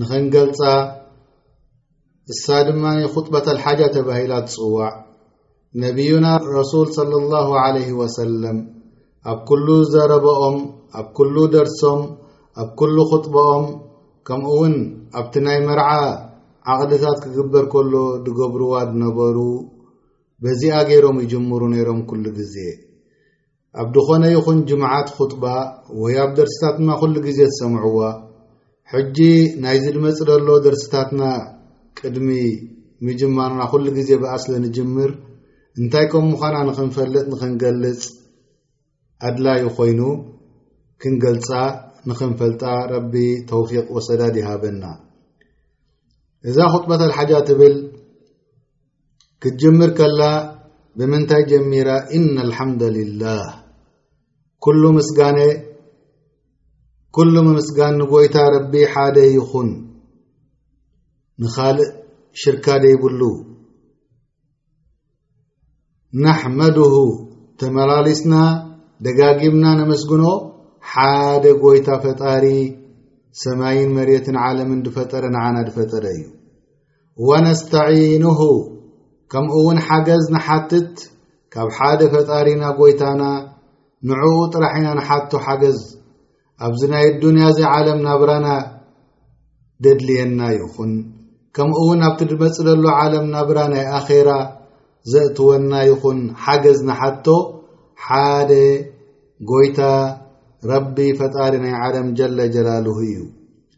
ንኸንገልጻ እሳ ድማ ኹጥበት ኣልሓጃ ተባሂላ ትጽዋዕ ነቢዩና ረሱል صለ ላሁ ዓለይህ ወሰለም ኣብ ኩሉ ዘረበኦም ኣብ ኩሉ ደርሶም ኣብ ኩሉ ኹጥበኦም ከምኡ ውን ኣብቲ ናይ መርዓ ዓቕድታት ክግበር ከሎ ድገብርዋ ድነበሩ በዚኣ ገይሮም ይጅምሩ ነይሮም ኩሉ ግዜ ኣብ ድኾነ ይኹን ጅምዓት ኹጥባ ወይ ኣብ ደርሲታትና ኩሉ ግዜ ትሰምዕዋ ሕጂ ናይዚ ድመጽእ ደሎ ደርሲታትና ቅድሚ ምጅማርና ኩሉ ግዜ ብኣ ስለ ንጅምር እንታይ ከም ምዃና ንኽንፈልጥ ንኽንገልጽ ኣድላዩ ኮይኑ ክንገልጻ ንኽንፈልጣ ረቢ ተውፊቅ ወሰዳድ ይሃበና እዛ ኹጥበት ኣልሓጃ ትብል ክትጅምር ከላ ብምንታይ ጀሚራ ኢነ ኣልሓምደልላህ ኩሉ ምስጋነ ኩሉ ምምስጋን ንጐይታ ረቢ ሓደ ይኹን ንኻልእ ሽርካ ደይብሉ ናሕመድሁ ተመላሊስና ደጋጊምና ነመስግኖ ሓደ ጐይታ ፈጣሪ ሰማይን መሬትን ዓለምን ዝፈጠረ ንዓና ዝፈጠረ እዩ ወነስተዒኑሁ ከምኡውን ሓገዝ ንሓትት ካብ ሓደ ፈጣሪና ጎይታና ንዕኡ ጥራሕ ኢና ንሓቶ ሓገዝ ኣብዚ ናይ ኣዱንያ እዚ ዓለም ናብራና ደድልየና ይኹን ከምኡውን ኣብቲ ድመፅ ደሎ ዓለም ናብራ ናይ ኣኼራ ዘእትወና ይኹን ሓገዝ ንሓቶ ሓደ ጎይታ ረቢ ፈጣሪ ናይ ዓለም ጀለ ጀላልሁ እዩ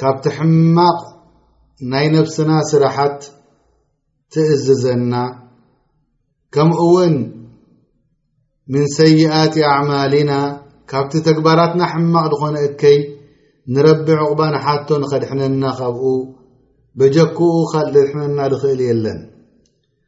ካብቲ ሕማቕ ናይ ነብስና ስራሓት ትእዝዘና ከምኡውን ምን ሰይኣት ኣዕማልና ካብቲ ተግባራትና ሕማቕ ዝኾነ እከይ ንረቢ ዕቑባ ንሓቶ ንኸድሕነና ካብኡ በጀክኡ ካልእ ዘድሕነና ዝኽእል የለን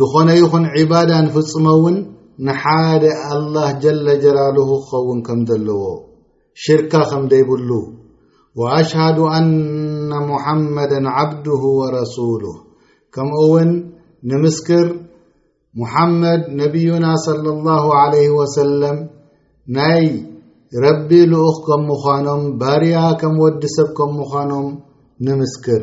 ዝኾነ ይኹን ዒባዳ ንፍጽሞ እውን ንሓደ ኣላህ ጀለ ጀላልሁ ክኸውን ከም ዘለዎ ሽርካ ከም ደይብሉ ወኣሽሃዱ ኣነ ሙሓመደን ዓብድሁ ወረሱሉ ከምኡ እውን ንምስክር ሙሓመድ ነቢዩና صለ ላሁ ዓለይህ ወሰለም ናይ ረቢ ልኡኽ ከም ምዃኖም ባርያ ከም ወዲ ሰብ ከም ምዃኖም ንምስክር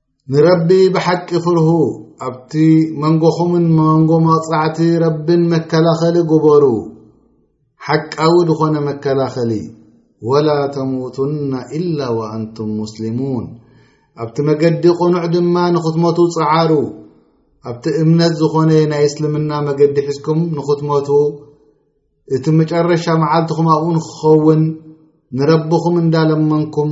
ንረቢ ብሓቂ ፍርሁ፣ ኣብቲ መንጎኹምን መንጎ መቕጻዕቲ ረብን መከላኸሊ ግበሩ፣ ሓቃዊ ዝኾነ መከላኸሊ፣ ወላ ተሙቱና ኢላ ወኣንቱም ሙስሊሙን፣ ኣብቲ መገዲ ቅኑዕ ድማ ንኽትመቱ ጸዓሩ፣ ኣብቲ እምነት ዝኾነ ናይ እስልምና መገዲ ሒዝኩም ንኽትመቱ እቲ መጨረሻ መዓልትኹም ኣብኡ ንክኸውን ንረብኹም እንዳለመንኩም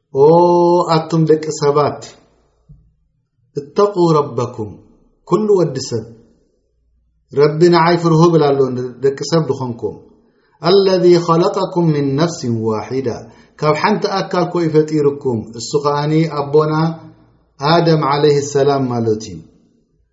ኦ ኣቱም ደቂ ሰባት እተቑ ረበኩም ኩሉ ወዲ ሰብ ረቢ ንዓይ ፍርሁ ብል ኣሎ ደቂ ሰብ ድኾንኩም ኣለذ ኸለቀኩም ምን ነፍሲ ዋሒዳ ካብ ሓንቲ ኣካል ኮይ ፈጢርኩም እሱ ኸኣኒ ኣቦና ኣደም ዓለይህ ሰላም ማለት እዩ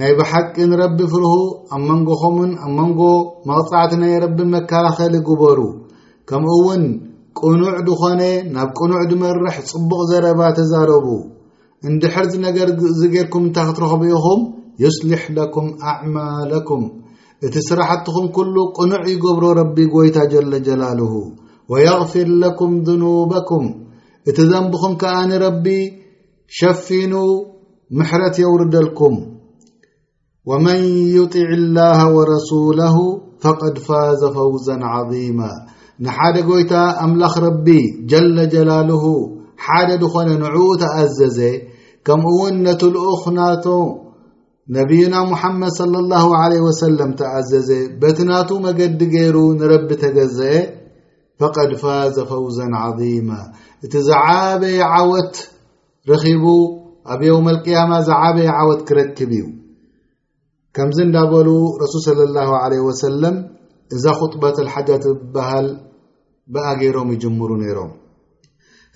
ናይ ብሓቂ ንረቢ ፍርሁ፣ ኣብ መንጎኹምን ኣብ መንጎ መቕጻዕቲ ናይ ረቢ መከላኸሊ ግበሩ፣ ከምኡውን ቅኑዕ ድኾነ ናብ ቅኑዕ ድመርሕ ጽቡቕ ዘረባ ተዛረቡ። እንድሕር ዝነገር ዝጌርኩም እንታይ ክትረኽቡ ኢኹም? ዩስሊሕ ለኩም ኣዕማለኩም እቲ ስራሕትኹም ኩሉ ቅኑዕ ይገብሮ ረቢ ጎይታ ጀለ ጀላልሁ ወየግፊር ለኩም ዝኑበኩም እቲ ዘንብኹም ከኣ ንረቢ ሸፊኑ ምሕረት የውርደልኩም ወመን ዩጢዕ ላሃ ወረሱለሁ ፈቐድ ፋዘ ፈውዘን ዓظማ ንሓደ ጎይታ ኣምላኽ ረቢ ጀለ ጀላልሁ ሓደ ዝኾነ ንዕኡ ተኣዘዘ ከምኡ ውን ነቲ ልኡኽ ናቶ ነብዩና ሙሓመድ صለ ላሁ ለ ወሰለም ተኣዘዘ በቲ ናቱ መገዲ ገይሩ ንረቢ ተገዘአ ፈቀድ ፋዘ ፈውዘን ዓظማ እቲ ዝዓበየ ዓወት ረኺቡ ኣብ የውም ልቅያማ ዝዓበየ ዓወት ክረክብ እዩ ከምዚ እንዳበሉ ረሱል صለ ላه ለ ወሰለም እዛ ኹጥበት ሓጃ ትበሃል ብኣ ገይሮም ይጅምሩ ነይሮም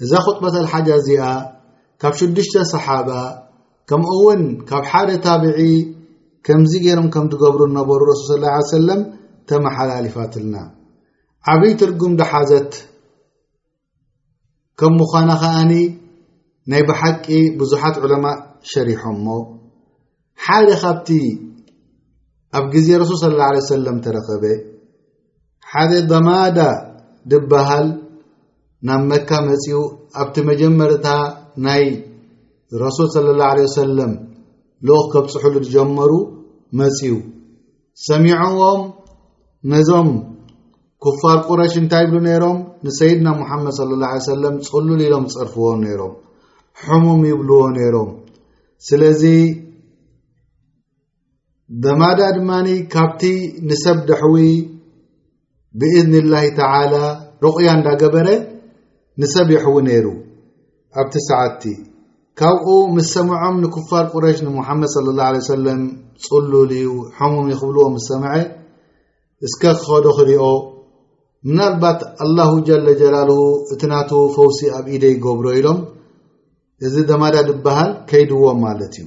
እዛ ኹጥበት ሓጃ እዚኣ ካብ ሽዱሽተ ሰሓባ ከምኡ ውን ካብ ሓደ ታብዒ ከምዚ ገይሮም ከም ትገብሩ ነበሩ ረሱል ስ ሰለም ተመሓላሊፋትልና ዓብይ ትርጉም ዝሓዘት ከም ምዃና ከኣኒ ናይ ብሓቂ ብዙሓት ዑለማእ ሸሪሖሞ ሓደ ካብቲ ኣብ ግዜ ረሱል ስለ ላ ለ ሰለም ተረኸበ ሓደ ضማዳ ድበሃል ናብ መካ መጺኡ ኣብቲ መጀመርታ ናይ ረሱል صለ ላه ለ ሰለም ልኡኽ ከብጽሑሉ ዝጀመሩ መጺኡ ሰሚዖዎም ነዞም ኩፋር ቁረሽ እንታይ ይብሉ ነይሮም ንሰይድና ሙሓመድ ስለ ላ ሰለም ፅሉል ኢሎም ዝፀርፍዎ ነይሮም ሕሙም ይብልዎ ነይሮም ስለዚ በማዳ ድማ ካብቲ ንሰብ ደሕዊ ብእዝኒ ላሂ ተላ ሩቕያ እንዳገበረ ንሰብ የሕዊ ነይሩ ኣብቲ ሰዓትቲ ካብኡ ምስ ሰምዖም ንክፋር ቁረሽ ንሙሓመድ صለ ላه ለ ሰለም ፅሉል እዩ ሕሙም ይክብልዎ ምስ ሰምዐ እስከ ክኸዶ ክሪኦ ምናልባት ኣላሁ ጀለ ጀላል እቲ ናት ፈውሲ ኣብ ኢደ ይገብሮ ኢሎም እዚ ደማዳ ድበሃል ከይድዎም ማለት እዩ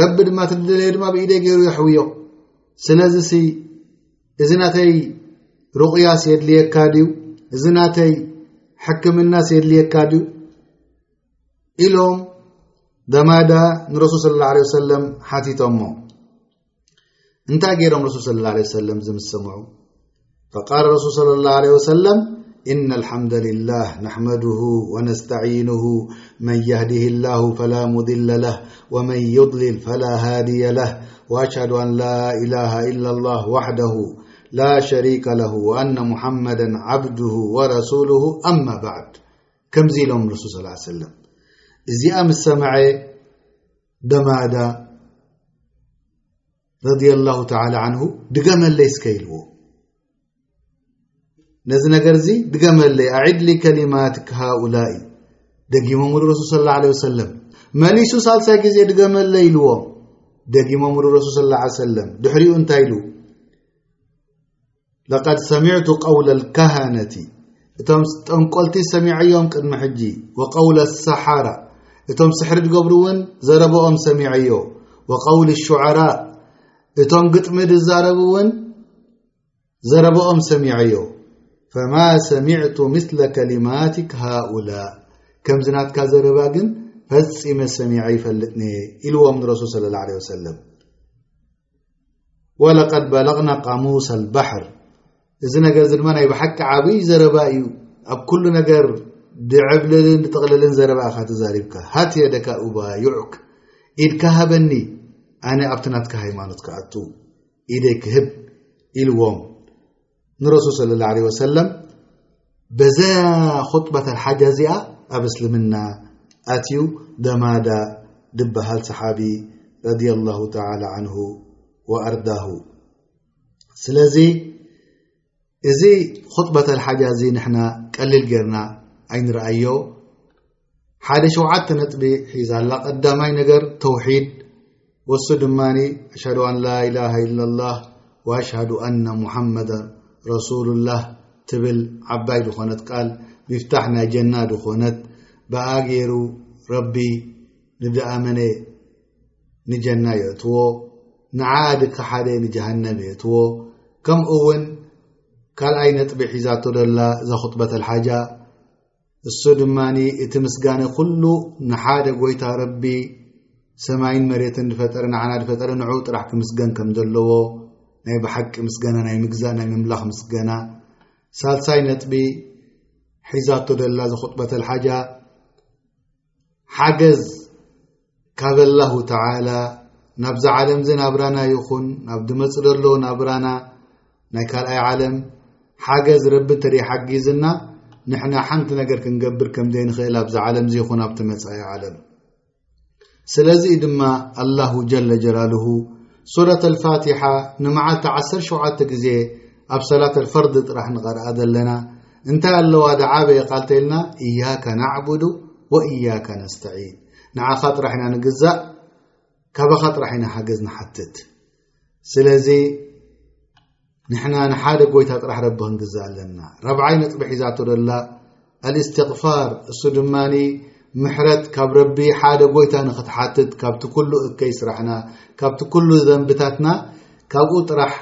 ረቢ ድማ ትደለየ ድማ ብኢደይ ገይሩ የሕውዮ ስለዚ ሲ እዚ ናተይ ሩቕያስ የድልየካ ድዩ እዚ ናተይ ሕክምናስ የድልየካ ድዩ ኢሎም ደማዳ ንረሱል ስለ ላ ለ ሰለም ሓቲቶሞ እንታይ ገይሮም ረሱል ስለ ላ ለ ሰለም ዝምሰምዑ فقال الرسول صلى الله عليه وسلم إن الحمد لله نحمده ونستعينه من يهده الله فلا مضل له ومن يضلل فلا هادي له وأشهد أن لا إله إلا الله وحده لا شريك له وأن محمدا عبده ورسوله أما بعد كمز لم ارسول صلى اله عليه سلم إز مسمع دماد ረድየላሁ ተዓላ ዓንሁ ድገመለይ እስከ ኢልዎ ነዚ ነገር እዚ ድገመለይ ኣዒድሊ ከሊማትክ ሃኡላኢ ደጊሞምሉ ረሱል ስለ ላ ለ ወሰለም መሊሱ ሳልሳይ ግዜ ድገመለይ ኢልዎ ደጊሞምሉ ረሱል ስለ ላ ሰለም ድሕሪኡ እንታይ ኢሉ ለቀድ ሰሚዕቱ ቀውለ ልካሃነቲ እቶም ጠንቆልቲ ሰሚዐዮም ቅድሚ ሕጂ ወቀውለ ሰሓራ እቶም ስሕሪ ድገብሩ እውን ዘረበኦም ሰሚዐዮ ወቀውል ሹዓራ እቶም ግጥሚ ድዛረቡ እውን ዘረበኦም ሰሚዐዮ ፈማ ሰሚዕቱ ምስለ ከሊማትክ ሃኡላ ከምዚ ናትካ ዘረባ ግን ፈፂመ ሰሚዐ ይፈልጥኒ ኢልዎም ንረሱል ስለ ላ ለ ወሰለም ወለቀድ በለቅና ቃሙስ ኣልባሕር እዚ ነገር እዚ ድማ ናይ ብሓቂ ዓብይ ዘረባ እዩ ኣብ ኩሉ ነገር ብዕብልልን ብጥቕልልን ዘረባ ኢኻ ተዛሪብካ ሃት የደካ ኡባዩዑክ ኢድካ ሃበኒ ኣነ ኣብቲ ናትካ ሃይማኖት ክኣቱ ኢደይ ክህብ ኢልዎም ንረሱል ስለ ላ ለ ወሰለም በዛ ኹጥበት ኣልሓጃ እዚኣ ኣብ እስልምና ኣትዩ ደማዳ ድበሃል ሰሓቢ ረድ ላሁ ተላ ዓንሁ ወኣርዳሁ ስለዚ እዚ ኹጥበት ኣልሓጃ እዚ ንሕና ቀሊል ገርና ኣይንርኣዮ ሓደ ሸውዓተ ነጥቢ ሒዛ ኣላ ቀዳማይ ነገር ተውሒድ ወሱ ድማ ኣሽዱ ኣን ላላ ኢላላ ወኣሽዱ ኣና ሙሓመዳ ረሱሉላህ ትብል ዓባይ ዝኾነት ቃል ሚፍታሕ ናይ ጀና ዝኾነት ብኣ ገይሩ ረቢ ንድኣመነ ንጀና የእትዎ ንዓኣ ድካ ሓደ ንጀሃነም የእትዎ ከምኡ እውን ካልኣይ ነጥቢ ሒዛቶ ደላ ዘክጥበተልሓጃ እሱ ድማ እቲ ምስጋነ ኩሉ ንሓደ ጎይታ ረቢ ሰማይን መሬትን ዝፈጠረ ንዓና ዝፈጠረ ንዑ ጥራሕ ክምስገን ከም ዘለዎ ናይ ብሓቂ ምስገና ናይ ምግዛእ ናይ ምምላኽ ምስገና ሳልሳይ ነጥቢ ሒዛቶ ደላ ዝኹጥበተል ሓጃ ሓገዝ ካብ ኣላሁ ተዓላ ናብዛ ዓለምዚ ናብራና ይኹን ናብ ድመፅ ደሎ ናብራና ናይ ካልኣይ ዓለም ሓገዝ ረቢ እንተ ሓጊዝና ንሕና ሓንቲ ነገር ክንገብር ከም ዘይንኽእል ኣብዛ ዓለምዚ ይኹን ኣብቲ መፃኢ ዓለም ስለዚ ድማ ኣላሁ ጀለ ጀላልሁ ሱረት ኣልፋትሓ ንመዓልቲ ዓሰር ሸውዓተ ግዜ ኣብ ሰላት ኣልፈርድ ጥራሕ ንቐርኣ ዘለና እንታይ ኣለዋ ድዓበየ ቃል ተኢልና እያከ ናዕቡዱ ወእያከ ነስተዒን ንዓኻ ጥራሕ ኢና ንግዛእ ካባኻ ጥራሕ ኢና ሓገዝ ንሓትት ስለዚ ንሕና ንሓደ ጎይታ ጥራሕ ረቢ ክንግዛእ ኣለና ረብዓይ ነጥቢ ሒዛቶ ደላ ኣልእስትቕፋር እሱ ድማ ምሕረት ካብ ረቢ ሓደ ጎይታ ንኽትሓትት ካብቲ ኩሉ እከይ ስራሕና ካብቲ ኩሉ ዘንብታትና ካብኡ ጥራሕ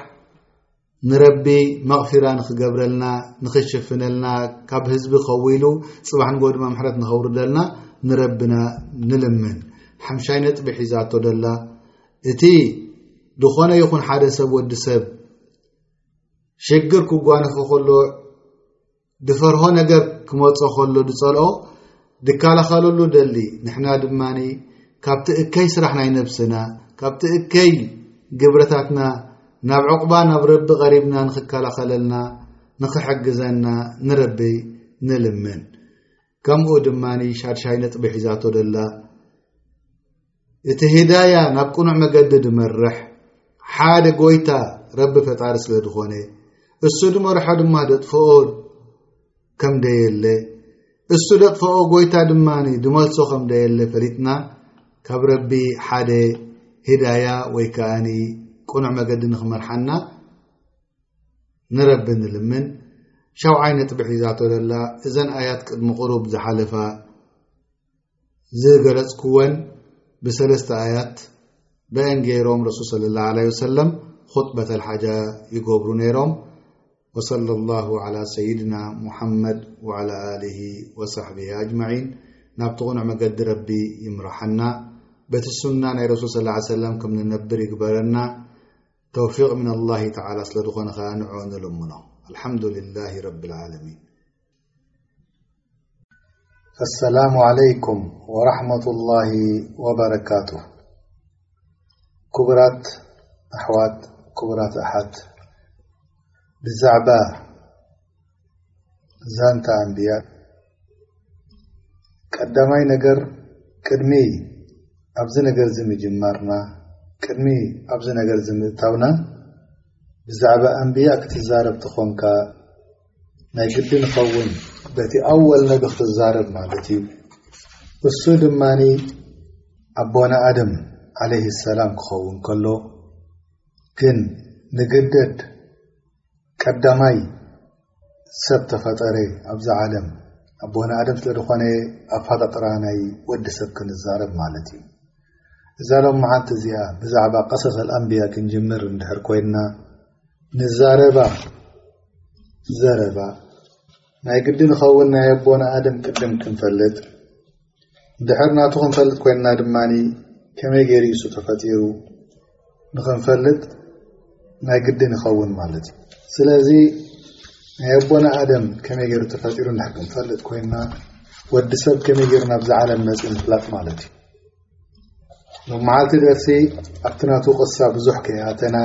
ንረቢ መቕፊራ ንክገብረልና ንክሽፍነልና ካብ ህዝቢ ከዊሉ ፅባሕ ንጎ ድማ ምሕረት ንከውርደልና ንረብና ንልምን ሓምሻይ ነጥቢ ሒዛቶ ደላ እቲ ዝኾነ ይኹን ሓደ ሰብ ወዲ ሰብ ሽግር ክጓነፎ ከሎ ድፈርሆ ነገር ክመጾ ከሎ ድጸልኦ ድከላኸለሉ ደሊ ንሕና ድማ ካብቲ እከይ ስራሕ ናይ ነብስና ካብቲ እከይ ግብረታትና ናብ ዕቑባ ናብ ረቢ ቐሪብና ንኽከላኸለልና ንኽሕግዘና ንረቢ ንልምን ከምኡ ድማ ሻድሻይ ነጥቢ ሒዛቶ ደላ እቲ ሂዳያ ናብ ቅኑዕ መገዲ ድመርሕ ሓደ ጎይታ ረቢ ፈጣሪ ስለ ድኾነ እሱ ድመርሖ ድማ ደጥፍኦ ከም ደየለ እሱ ደጥፍኦ ጎይታ ድማ ድመልሶ ከም ደየለ ፈሊጥና ካብ ረቢ ሓደ ሂዳያ ወይ ከዓ ቅኑዕ መገዲ ንክመርሓና ንረቢ ንልምን ሻውዓይ ነጥቢ ሒዛቶ ዘላ እዘን ኣያት ቅድሚ ቅሩብ ዝሓለፋ ዝገለጽክወን ብሰለስተ ኣያት በአን ገይሮም ረሱል صለ ላه عለ ወሰለም ኹጥበት ልሓጃ ይገብሩ ነይሮም ወصለ ላሁ ዓላ ሰይድና ሙሓመድ ዓላ ኣሊ ወሳሕቢ ኣጅማዒን ናብቲ ቕኑዕ መገዲ ረቢ ይምርሓና በቲ ሱና ናይ ረሱል ስ ሰለም ከም ንነብር ይግበረና ተውፊቅ ምን ላሂ ተላ ስለ ዝኾነ ኸኣ ንዑ ንልምኖ ኣልሓምዱልላሂ ረቢ ልዓለሚን ኣሰላሙ ዓለይኩም ወራህመቱላሂ ወበረካቱ ክቡራት ኣሕዋት ክቡራት ኣሓት ብዛዕባ ዛንታ ኣንብያ ቀዳማይ ነገር ቅድሚ ኣብዚ ነገር እዚ ምጅማርና ቅድሚ ኣብዚ ነገር እዚ ምእታውና ብዛዕባ ኣንብያ ክትዛረብ ትኾንካ ናይ ግዲ ንኸውን በቲ ኣወል ነቢ ክትዛረብ ማለት እዩ እሱ ድማ ኣቦና ኣድም ዓለይህ ሰላም ክኸውን ከሎ ግን ንግደድ ቀዳማይ ሰብ ተፈጠረ ኣብዛ ዓለም ኣቦና ኣድም ስለ ዝኾነ ኣፋጠጥራ ናይ ወዲ ሰብ ክንዛረብ ማለት እዩ እዛ ሎም መዓልቲ እዚኣ ብዛዕባ ቀሰሰል ኣንብያ ክንጅምር እንድሕር ኮይንና ንዛረባ ዘረባ ናይ ግዲ ንኸውን ናይ ኣቦና ኣድም ቅድም ክንፈልጥ ድሕር ናቱ ክንፈልጥ ኮይንና ድማ ከመይ ገይር እሱ ተፈጢሩ ንክንፈልጥ ናይ ግዲ ንኸውን ማለት እዩ ስለዚ ናይ ኣቦና ኣደም ከመይ ገይሩ ተፈጢሩ ንሕ ክንፈልጥ ኮይንና ወዲ ሰብ ከመይ ገይሩ ናብዚ ዓለም መፅ ንፍላጥ ማለት እዩ ሎም መዓልቲ ደርሲ ኣብቲ ናቱ ቅሳ ብዙሕ ከይኣተና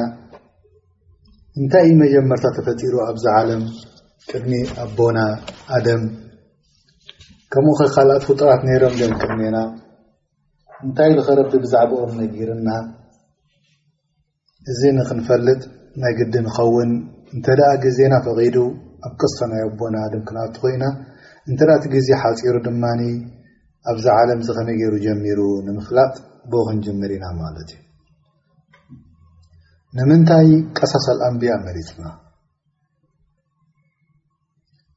እንታይ እዩ መጀመርታ ተፈጢሩ ኣብዚ ዓለም ቅድሚ ኣቦና ኣደም ከምኡ ከ ካልኣት ፍጡራት ነይሮም ዶም ቅድሜና እንታይ ዝኸረቢ ብዛዕባኦም ነጊርና እዚ ንክንፈልጥ ናይ ግዲ ንኸውን እንተ ደኣ ግዜና ፈቒዱ ኣብ ቅስተ ናይ ኣቦና ድም ክንኣቱ ኮይና እንተ ደኣ እቲ ግዜ ሓጺሩ ድማ ኣብዛ ዓለም እዚ ከመይ ገይሩ ጀሚሩ ንምፍላጥ ብኡ ክንጅምር ኢና ማለት እዩ ንምንታይ ቀሳሰል ኣንብያ መሪጽና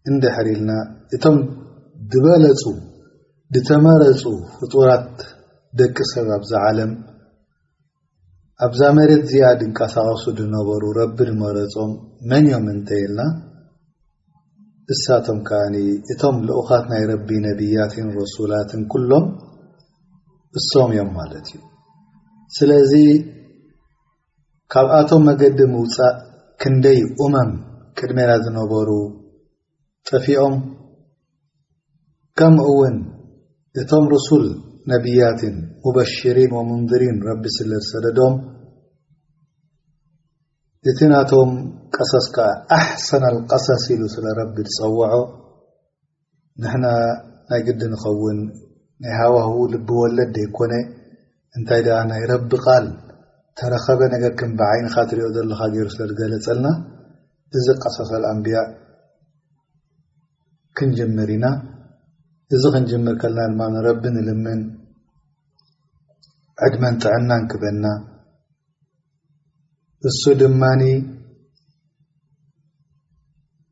እንድሕር ኢልና እቶም ድበለፁ ድተመረፁ ፍጡራት ደቂ ሰብ ኣብዛ ዓለም ኣብዛ መሬት እዚኣ ድንቀሳቐሱ ድነበሩ ረቢ ድመረፆም መን እዮም እንተይልና እሳቶም ከዓ እቶም ልኡኻት ናይ ረቢ ነብያትን ረሱላትን ኩሎም እሶም እዮም ማለት እዩ ስለዚ ካብኣቶም መገዲ ምውጻእ ክንደይ ኡመም ቅድሜና ዝነበሩ ጠፊኦም ከምኡ ውን እቶም ሩሱል ነብያትን ሙበሽሪን ወሙንድሪን ረቢ ስለ ዝሰደዶም እቲ ናቶም ቀሰስ ከኣ ኣሕሰናል ቀሰስ ኢሉ ስለ ረቢ ዝጸውዖ ንሕና ናይ ግዲ ንኸውን ናይ ሃዋህዉ ልቢ ወለድ ዘይኮነ እንታይ ደኣ ናይ ረቢ ቃል ተረኸበ ነገር ከም ብዓይንኻ ትሪኦ ዘለኻ ገይሩ ስለ ዝገለጸልና እዚ ቀሶሰል ኣንብያ ክንጅምር ኢና እዚ ክንጅምር ከልና ድማ ንረቢ ንልምን ዕድመን ጥዕናን ክበና እሱ ድማኒ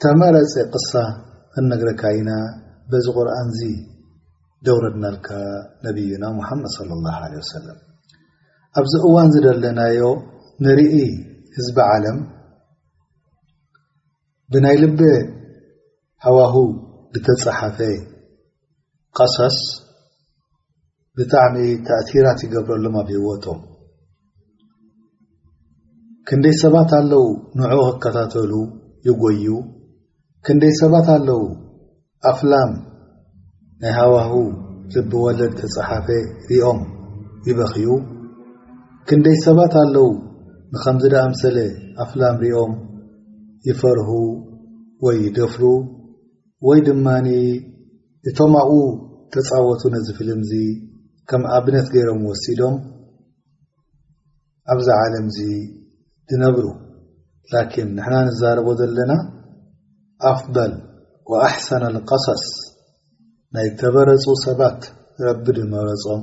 ዝተመረጸ ቅሳ ክንነግረካ ኢና በዚ ቁርኣንዚ ደውረድናልካ ነብዩና ሙሓመድ ሶለ ላሁ ዓለ ወሰለም ኣብዚ እዋን ዝደለናዮ ንርኢ ህዝቢ ዓለም ብናይ ልበ ሃዋሁ ዝተጻሓፈ ቀሰስ ብጣዕሚ ተእቲራት ይገብረሎም ኣብ ህወቶም ክንደይ ሰባት ኣለው ንዑ ክከታተሉ ይጎዩ ክንደይ ሰባት ኣለው ኣፍላም ናይ ሃዋሁ ልብወለድ ተፅሓፈ ሪኦም ይበኽዩ ክንደይ ሰባት ኣለው ንከምዚ ዳኣምሰለ ኣፍላም ሪኦም ይፈርሁ ወይ ይደፍሩ ወይ ድማ እቶም ኣብኡ ተፃወቱ ነዚ ፍልም እዚ ከም ኣብነት ገይሮም ወሲዶም ኣብዛ ዓለም እዚ ዝነብሩ ላኪን ንሕና ንዛረቦ ዘለና ኣፍበል ወኣሕሰነ ልቀሰስ ናይ ተበረፁ ሰባት ረቢ ድመረፆም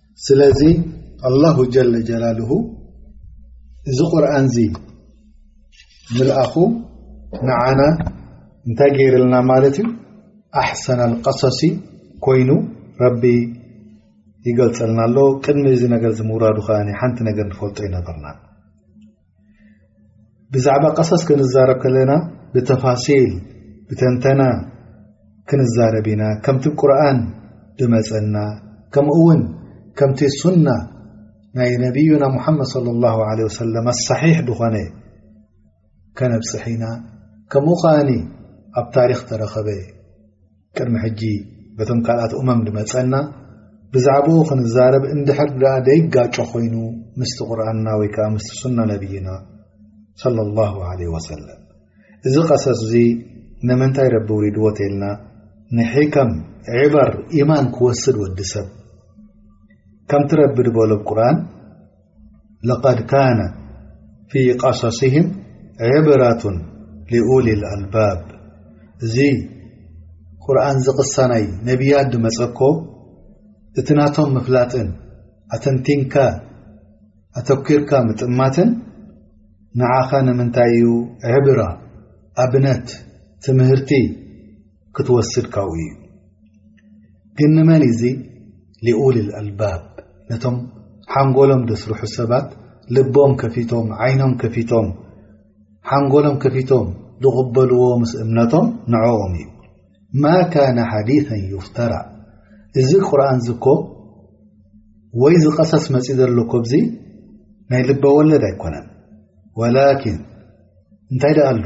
ስለዚ ኣላሁ ጀለ ጀላልሁ እዚ ቁርን እዚ ምልኣኹ ንዓና እንታይ ገይርልና ማለት እዩ ኣሕሰና ኣልቀሰሲ ኮይኑ ረቢ ይገልፀልና ኣሎ ቅድሚ እዚ ነገር ዝምውራዱ ከኣ ሓንቲ ነገር ንፈልጦ ይነበርና ብዛዕባ ቀሰስ ክንዛረብ ከለና ብተፋሲል ብተንተና ክንዛረብ ኢና ከምቲ ቁርን ድመፀና ከምኡ ውን ከምቲ ሱና ናይ ነብዩና ሙሓመድ صለ ላه ለ ወሰለ ኣሳሒሕ ዝኾነ ከነብፅሕ ኢና ከምኡ ከኣኒ ኣብ ታሪክ ተረኸበ ቅድሚ ሕጂ በቶም ካልኣት እመም ድመጸና ብዛዕባኡ ክንዛረብ እንድሕር ድኣ ደይጋጮ ኮይኑ ምስቲ ቁርኣንና ወይ ከዓ ምስቲ ሱና ነብይና صለ ላሁ ለ ወሰለም እዚ ቐሰስ እዙ ነመንታይ ረቢ ውሪድዎ ተልና ንሒከም ዕበር ኢማን ክወስድ ወዲ ሰብ ከምቲ ረቢ ድበሎ ብ ቁርን ለቀድ ካነ ፊ ቀሰስህም ዕብራት ሊኡሊ ኣልባብ እዚ ቁርን ዝቕሳ ናይ ነብያት ድመፀኮ እቲ ናቶም ምፍላጥን ኣተንቲንካ ኣተኪርካ ምጥማትን ንዓኻ ንምንታይ እዩ ዕብራ ኣብነት ትምህርቲ ክትወስድ ካብኡ እዩ ግን ንመን እዙ ሊኡልል ኣልባብ ነቶም ሓንጎሎም ደስርሑ ሰባት ልቦም ከፊቶም ዓይኖም ከፊቶም ሓንጎሎም ከፊቶም ዝቕበልዎ ምስ እምነቶም ንዕኦም እዩ ማ ካነ ሓዲث ይፍተራ እዚ ቁርን ዝኮ ወይ ዝቐሰስ መፂ ዘሎ ኮብዚ ናይ ልበ ወለድ ኣይኮነን ወላኪን እንታይ ደኣሉ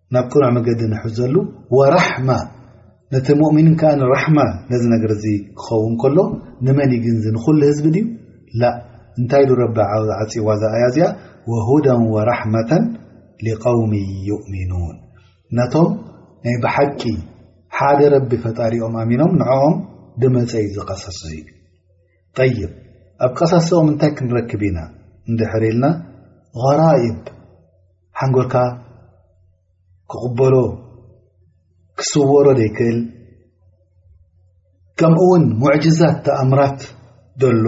ናብ ቅኑዕ መገዲ ንሕዘሉ ወራሕማ ነቲ ሙእሚኒን ከኣ ንራሕማ ነዚ ነገር እዚ ክኸውን ከሎ ንመን ግን ዚ ንኹሉ ህዝቢ ድዩ ላ እንታይ ኢሉ ረቢ ዓፅዋ ዛኣያ እዚኣ ወሁዳን ወራሕመተን ሊቀውሚ ዩእሚኑን ነቶም ናይ ብሓቂ ሓደ ረቢ ፈጣሪኦም ኣሚኖም ንዕኦም ድመፀ እዩ ዝቐሰስ እዙ ጠይብ ኣብ ቀሳሶኦም እንታይ ክንረክብ ኢና እንድሕር ኢልና غራይብ ሓንጎልካ ክቕበሎ ክስወሮ ዘይክእል ከምኡ ውን ሙዕጅዛት ተኣምራት ዘሎ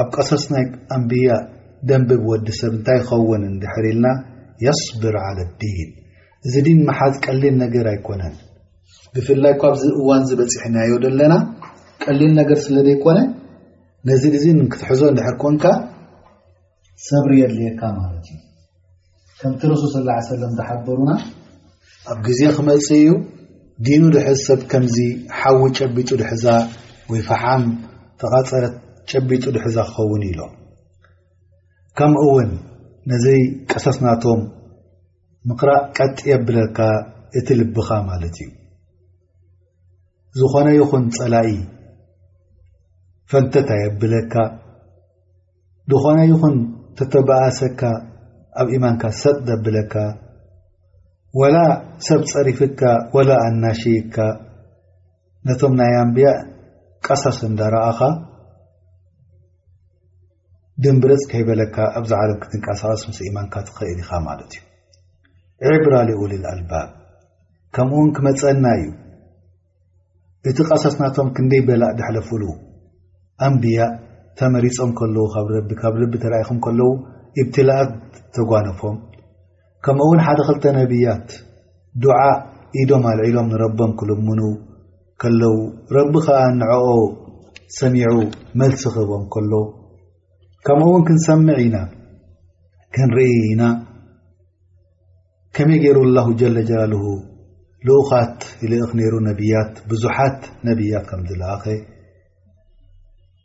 ኣብ ቀሰስ ናይ ኣንብያ ደንብብ ወዲ ሰብ እንታይ ይኸውን እንድሕር ኢልና የስብር ዓለ ዲን እዚ ዲን ምሓዝ ቀሊል ነገር ኣይኮነን ብፍላይ እኳ ኣብዚ እዋን ዚ በፂሕናዮ ዘለና ቀሊል ነገር ስለ ዘይኮነ ነዚ ዲዚ ክትሕዞ እንድሕር ኮንካ ሰብሪ የድልየካ ማለት እዩ ከምቲ ረሱል ስ ላ ሰለም ዝሓበሩና ኣብ ግዜ ክመፅ እዩ ዲኑ ድሕዝ ሰብ ከምዚ ሓዊ ጨቢጡ ድሕዛ ወይ ፈሓም ተቓፀረት ጨቢጡ ድሕዛ ክኸውን ኢሎ ከምኡ እውን ነዘይ ቀሰስናቶም ምቅራእ ቀጥ የብለካ እቲ ልብኻ ማለት እዩ ዝኾነ ይኹን ፀላኢ ፈንተት ኣየብለካ ዝኾነ ይኹን ተተባኣሰካ ኣብ ኢማንካ ሰጥ ዘብለካ ወላ ሰብ ፀሪፍካ ወላ ኣናሽይካ ነቶም ናይ ኣንብያ ቀሳስ እንዳረኣኻ ድምብርጽ ከይበለካ ኣብዛ ዓለም ክትንቀሳቐስ ምስ እማንካ ትኸእል ኢኻ ማለት እዩ ዒብራ ሊኡልል ኣልባብ ከምኡ ውን ክመፀና እዩ እቲ ቐሰስናቶም ክንደይ በላእ ደሕለፍሉ ኣንብያ ተመሪፆም ከለዉ ካብ ረቢ ካብ ረቢ ተራኢኹም ከለዉ እብትላኣት ተጓነፎም ከምኡ ውን ሓደ ክልተ ነብያት ዱዓ ኢዶም ኣልዒሎም ንረቦም ክልምኑ ከለው ረቢ ከዓ ንዕኦ ሰሚዑ መልሲ ክህቦም ከሎ ከምኡ ውን ክንሰምዕ ኢና ክንርኢ ኢና ከመይ ገይሩ ላሁ ጀለ ጀላልሁ ልኡኻት ይልእኽ ነይሩ ነብያት ብዙሓት ነብያት ከም ዝለኣኸ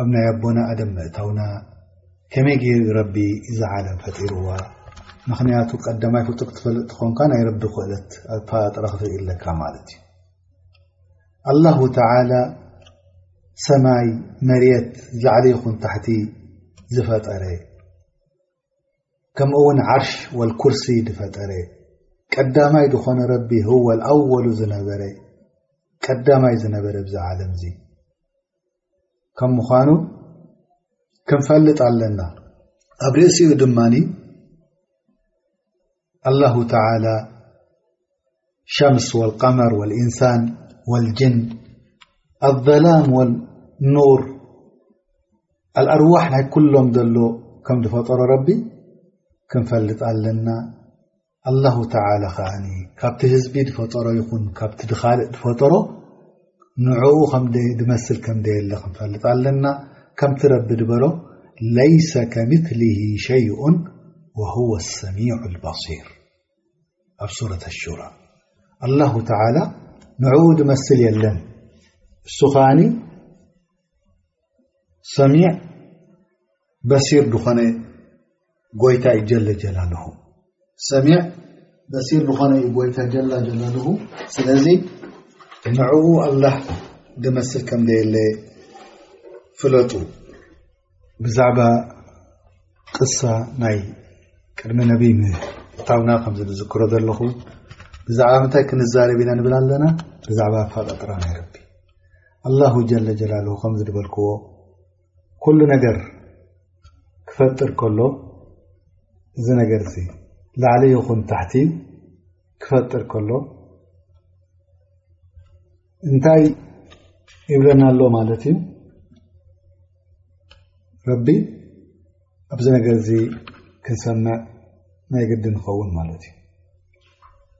ኣብ ናይ ኣቦና ኣደም ምእታውና ከመይ ገይሩ ረቢ እዛ ዓለም ፈጢርዋ ምክንያቱ ቀዳማይ ፍጡር ክትፈልጥ ትኾንካ ናይ ረቢ ክእለት ኣተፋጥረ ክትርኢ ኣለካ ማለት እዩ ኣላሁ ተላ ሰማይ መሬት ላዕሊ ይኹን ታሕቲ ዝፈጠረ ከምኡ ውን ዓርሽ ወልኩርሲ ዝፈጠረ ቀዳማይ ዝኾነ ረቢ ህወል ኣወሉ ዝነበረ ቀዳማይ ዝነበረ ብዚ ዓለም እዚ ከም ምዃኑ ክንፈልጥ ኣለና ኣብ ርእሲኡ ድማ ኣላሁ ተላ ሸምስ ወልቀመር ወልእንሳን ወልጅን ኣላም ወኑር ኣልኣርዋሕ ናይ ኩሎም ዘሎ ከም ዝፈጠሮ ረቢ ክንፈልጥ ኣለና ኣላሁ ተዓላ ከኣኒ ካብቲ ህዝቢ ድፈጠሮ ይኹን ካብቲ ድኻልእ ድፈጠሮ ንዕኡ ከምድመስል ከምደየለ ክንፈልጥ ኣለና ከምቲ ረቢ ድበሎ ለይሰ ከምትሊ ሸይኡን ወሁወ ኣሰሚዑ ኣልባሲር ኣብ ሱረት ኣሹራ ኣላሁ ተዓላ ንዕኡ ድመስል የለን እሱ ኸኣኒ ሰሚዕ በሲር ድኾነ ጎይታ እዩ ጀለ ጀላልሁ ሰሚዕ በሲር ዝኾነ እዩ ጎይታ ጀላ ጀላልሁ ስለዚ ንዕኡ ኣላህ ዝመስል ከም ዘየለ ፍለጡ ብዛዕባ ቅሳ ናይ ቅድሚ ነቢ ምእታውና ከምዚ ዝዝክሮ ዘለኹ ብዛዕባ ምንታይ ክንዛረብ ኢና ንብል ኣለና ብዛዕባ ፋጣጥራ ናይ ረቢ ኣላሁ ጀለ ጀላልሁ ከምዚ ዝበልክዎ ኩሉ ነገር ክፈጥር ከሎ እዚ ነገር እዚ ላዕሊ ይኹን ታሕቲ ክፈጥር ከሎ እንታይ ይብለና ኣሎ ማለት እዩ ረቢ ኣብዚ ነገር እዚ ክንሰምዕ ናይ ግዲ ንኸውን ማለት እዩ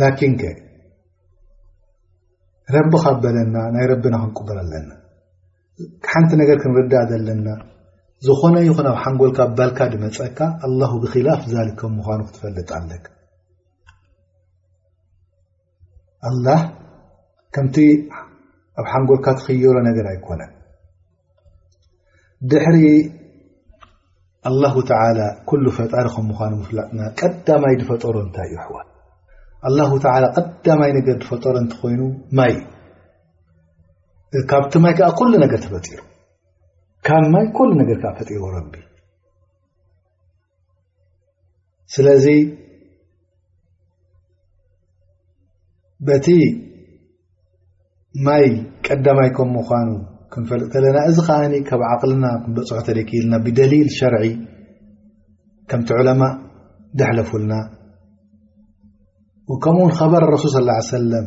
ላኪን ከ ረቢ ካብ በለና ናይ ረቢና ክንቅበል ኣለና ሓንቲ ነገር ክንርዳእ ዘለና ዝኾነ ይኹን ኣብ ሓንጎልካ ባልካ ድመፀካ ኣላሁ ብኪላፍ ዛሊ ከም ምዃኑ ክትፈልጥ ኣለካ ኣላ ከምቲ ኣብ ሓንጎልካ ትኽየሮ ነገር ኣይኮነን ድሕሪ ኣላሁ ተላ ኩሉ ፈጣሪ ከም ምኳኑ ምፍላጥና ቀዳማይ ዝፈጠሮ እንታይ እዩ ኣሕዋል ኣላሁ ተላ ቀዳማይ ነገር ዝፈጠሮ እንተኮይኑ ማይ እዩ ካብቲ ማይ ከዓ ኩሉ ነገር ተፈጢሩ ካብ ማይ ኩሉ ነገር ከዓ ፈጢርዎ ረቢ ስለዚ በቲ ማይ ቀዳማይ ከም ምኳኑ ክንፈልጥ ከለና እዚ ከዓ ካብ ዓቕልና ክንበፅሖ ተደክኢልና ብደሊል ሸርዒ ከምቲ ዕለማ ደሕለፉልና ከምኡውን ከበር ረሱል ስ ሰለም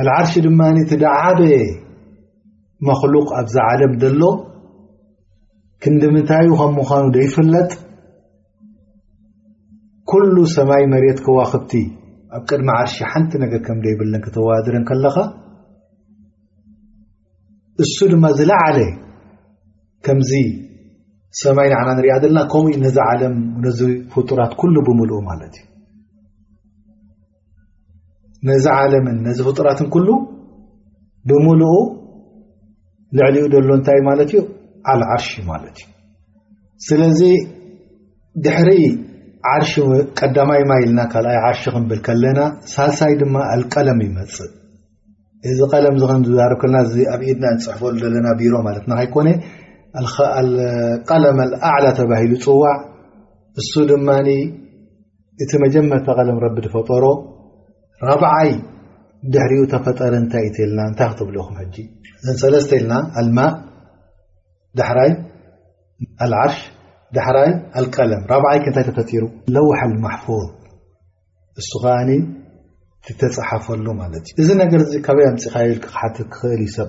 ኣልዓርሽ ድማ እቲ ደዓበ መክሉቅ ኣብዛ ዓለም ዘሎ ክንዲ ምንታዩ ከም ምዃኑ ደይፍለጥ ኩሉ ሰማይ መሬት ከዋክብቲ ኣብ ቅድሚ ዓርሺ ሓንቲ ነገር ከም ደይብለን ክተዋድረን ከለኻ እሱ ድማ ዝለዓለ ከምዚ ሰማይ ንዕና ንሪኣ ዘለና ከምኡ ነዚ ዓለም ነዚ ፍጡራት ኩሉ ብምልኡ ማለት እዩ ነዚ ዓለምን ነዚ ፍጡራትን ኩሉ ብምልኡ ልዕሊኡ ዘሎ እንታይ ማለት እዩ ዓልዓርሽ ማለት እዩ ስለዚ ድሕሪ ዓርሽ ቀዳማይ ማ ኢልና ካልኣይ ዓርሽ ክንብል ከለና ሳልሳይ ድማ ኣልቀለም ይመፅእ እዚ ቀለም ዚ ከንዝዛርብ ከለና እዚ ኣብ ኢድና ንፅሕፈሉ ዘለና ቢሮ ማለትና ከይኮነ ቀለም ኣዓላ ተባሂሉ ፅዋዕ እሱ ድማ እቲ መጀመርታ ቀደም ረቢ ዝፈጠሮ ራብዓይ ድሕሪኡ ተፈጠረ እንታይ እዩተልና እንታይ ክትብሉ ኹም ሕጂ እዘን ሰለስተ ኢልና ኣልማእ ዳሕራይ ኣልዓርሽ ዳሕራይ ኣልቀለም ራብዓይ ከ እንታይ ተፈጢሩ ለውሓ ልማሕፉዝ እሱ ከዓ ትተፅሓፈሉ ማለት እዩ እዚ ነገር እዚ ካበይ ኣምፅካዮ ኢል ክሓትት ክኽእል ይሰብ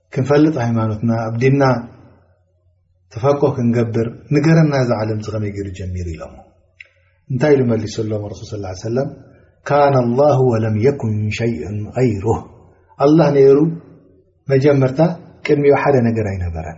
ክንፈልጥ ሃይማኖትና ኣብ ዲና ተፈኮ ክንገብር ንገረና ዚ ዓለም ዚ ከመይ ገይሩ ጀሚሩ ኢሎሞ እንታይ ኢሉ መሊሰሎም ረሱል ስ ሰለም ካነ ላሁ ወለም የኩን ሸይን غይሩ ኣላ ነይሩ መጀመርታ ቅድሚኡ ሓደ ነገር ኣይነበረን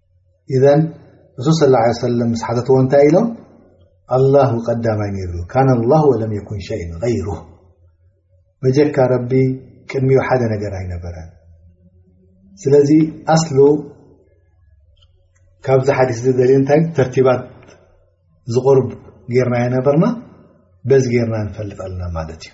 ኢዘን ረሱል ስ ላ ሰለም ምስ ሓተትዎ እንታይ ኢሎም ኣላሁ ቀዳማይ ነይሩ ካነ ላ ወለም የኩን ሸይ غይሩ በጀካ ረቢ ቅድሚኡ ሓደ ነገር ኣይነበረን ስለዚ ኣስሉ ካብዚ ሓዲስ ዚ ዘልዩ እንታይ ተርቲባት ዝቕርብ ጌርና ይነበርና በዚ ጌርና ንፈልጥ ኣለና ማለት እዩ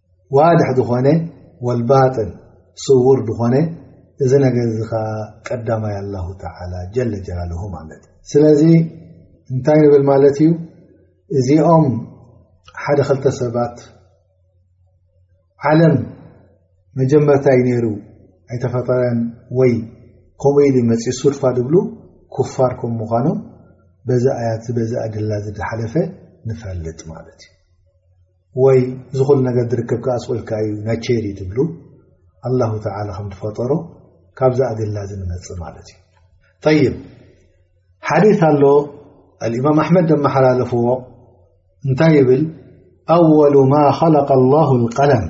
ዋድሕ ዝኾነ ወልባጥል ስውር ዝኾነ እዚ ነገር እዚ ኸዓ ቀዳማይ ኣላሁ ተዓላ ጀለ ጀላልሁ ማለት እዩ ስለዚ እንታይ ንብል ማለት እዩ እዚኦም ሓደ ኸልተ ሰባት ዓለም መጀመርታ እዩ ነይሩ ኣይተፈጠረን ወይ ከምኡ ኢሉ መፅኢ ሱድፋ ድብሉ ኩፋር ከም ምዃኖም በዚ ኣያት በዚ ኣድላ ዝሓለፈ ንፈልጥ ማለት እዩ ወይ ዝኹሉ ነገር ድርከብ ከ ኣስቁልካ እዩ ናቸሪ ትብሉ ኣላሁ ተላ ከም ትፈጠሮ ካብዛ ኣድላ ዝ ንመፅእ ማለት እዩ ይብ ሓዲ ኣሎ ኣልእማም ኣሕመድ ደመሓላለፍዎ እንታይ ይብል ኣወሉ ማ ኸለق ላሁ ቀለም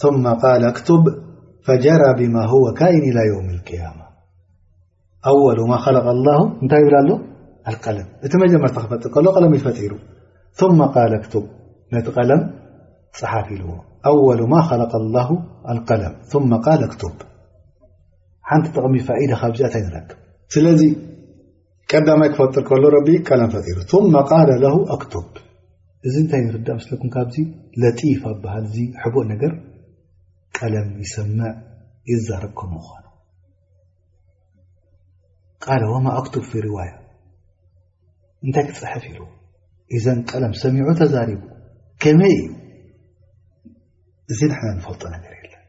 ثመ ቃል ኣክቱብ ፈጀራ ብማ ሁወ ካይን ኢላ ዮም ልቅያማ ኣወሉ ማ ኸለቀ ላሁ እንታይ ይብል ኣሎ ኣልቀለም እቲ መጀመርታ ክፈጥር ከሎ ቀለም ይፈጢሩ ثመ ቃል ኣክቱብ ነቲ ቀለም ፀሓፍ ኢልዎ ኣወሉ ማ ኸለቀ ላሁ ኣልቀለም ثመ ቃል ኣክቱብ ሓንቲ ጥቕሚ ፋኢደ ካብዚኣ ታይ ንረክብ ስለዚ ቀዳማይ ክፈጥር ከሎ ረቢ ቀለም ፈጢሩ ثመ ቃል ለ ኣክቱብ እዚ እንታይ ይርዳ ምስለኩም ካብዚ ለጢፍ ኣበሃል እዚ ሕቡእ ነገር ቀለም ይሰምዕ ይዛረብ ከምምኳኑ ቃለ ወማ ኣክቱብ ፊ ርዋያ እንታይ ክፅሕፍ ኢሉ እዘን ቀለም ሰሚዑ ተዛሪቡ ከመይ እዩ እዚ ንሕና ንፈልጦ ነገር የለን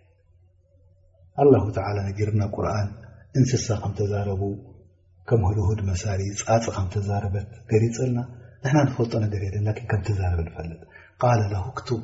ኣላሁ ተላ ነጊርና ቁርን እንስሳ ከም ተዛረቡ ከም ህድሁድ መሳሊ ፃፅ ከም ተዛረበት ገሊፅልና ንሕና ንፈልጦ ነገር የለን ላን ከም ተዛረበ ንፈልጥ ቃለ ለ ክቱብ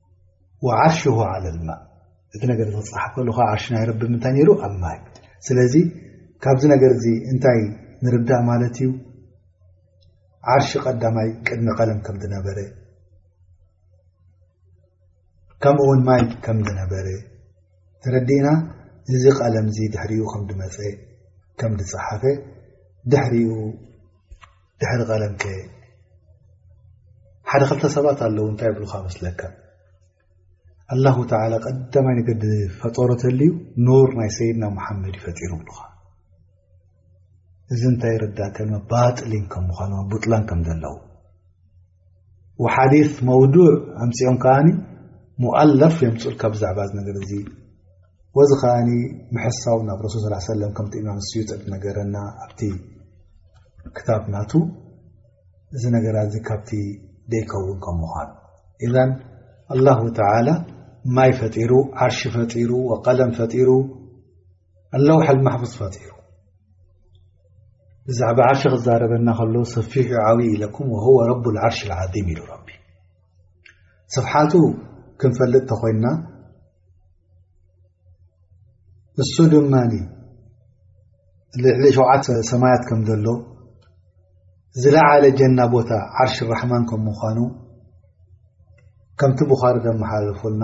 ዓርሽሁ ዓለ ልማእ እቲ ነገር ክፅሓፍ ከሉ ካ ዓርሽ ናይ ረቢ ምንታይ ነይሩ ኣብ ማይ ስለዚ ካብዚ ነገር እዚ እንታይ ንርዳእ ማለት እዩ ዓርሺ ቀዳማይ ቅድሚ ቀለም ከም ዝነበረ ከምኡ ውን ማይ ከም ዝነበረ ተረዲእና እዚ ቀለም እዚ ድሕሪኡ ከም ድመፀ ከም ዝፀሓፈ ድሕሪኡ ድሕሪ ቀለም ከ ሓደ ክልተ ሰባት ኣለዉ እንታይ ይብሉካ መስለካ ኣላሁ ተላ ቀዳማይ ነገር ፈጠሮ ተልዩ ኑር ናይ ሰይድና ሙሓመድ ይፈጢሩ ብሉኻ እዚ እንታይ ይርዳእ ከ ባጥሊን ከም ምዃኑ ቡጥላን ከም ዘለዉ ወሓዲት መውዱዕ ኣምፂኦም ከኣ ሙኣለፍ የምፅኡልካ ብዛዕባ እዚ ነገር እዚ ወዚ ከኣ ምሕሳው ናብ ረሱል ስ ሰለም ከምቲ እማም ስዩጥ ነገረና ኣብቲ ክታብ ናቱ እዚ ነገራት እዚ ካብቲ ደይከውን ከም ምዃኑ እዘን ኣላሁ ተላ ማይ ፈጢሩ ዓርሺ ፈጢሩ ወቀለም ፈጢሩ ኣለውሓ ልማሕፉዝ ፈጢሩ ብዛዕባ ዓርሺ ክዛረበና ከሎ ሰፊሑ ዓብዪ ኢለኩም ወህወ ረቡ ልዓርሽ ልዓዚም ኢሉ ረቢ ስፍሓቱ ክንፈልጥ ተኾይንና እሱ ድማ ልዕሊ ሸውዓተ ሰማያት ከም ዘሎ ዝለዓለ ጀና ቦታ ዓርሽ ራሕማን ከም ምዃኑ ከምቲ ብዃሪ ዘመሓላለፉልና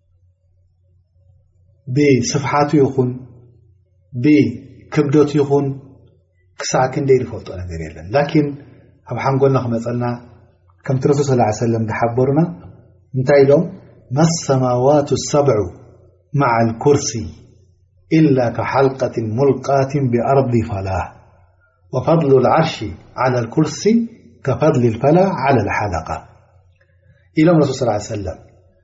ብስፍሓቱ ይኹን ብክብደቱ ይኹን ክሳዕ ክንደይ ዝፈልጦ ነገር የለን ላኪን ኣብ ሓንጎልና ክመፀልና ከምቲ ረሱል ስ ሰለም ዝሓበሩና እንታይ ኢሎም ማሰማዋት ሰብዑ ማዓ ልኩርሲ ኢላ ሓልቀት ሙልቃት ብኣርض ፈላህ ወፈضሉ ዓርሺ ዓላ ኩርሲ ከፈضሊ ፈላህ ዓላ ሓለቃ ኢሎም ረሱል ስ ሰለም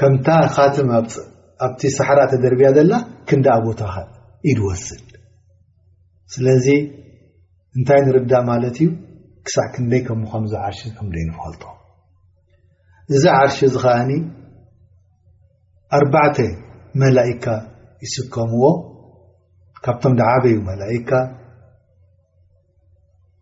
ከምታ ካትም ኣብቲ ሳሕራ ተደርብያ ዘላ ክንዳ ቦታኻ ኢድ ወስል ስለዚ እንታይ ንርዳ ማለት እዩ ክሳዕ ክንደይ ከም ምዃኑ ዚ ዓርሺ ከምደይ ንፈልጦ እዚ ዓርሺ እዚ ከዓኒ ኣርባዕተ መላእካ ይስከምዎ ካብቶም ድዓበዩ መላእካ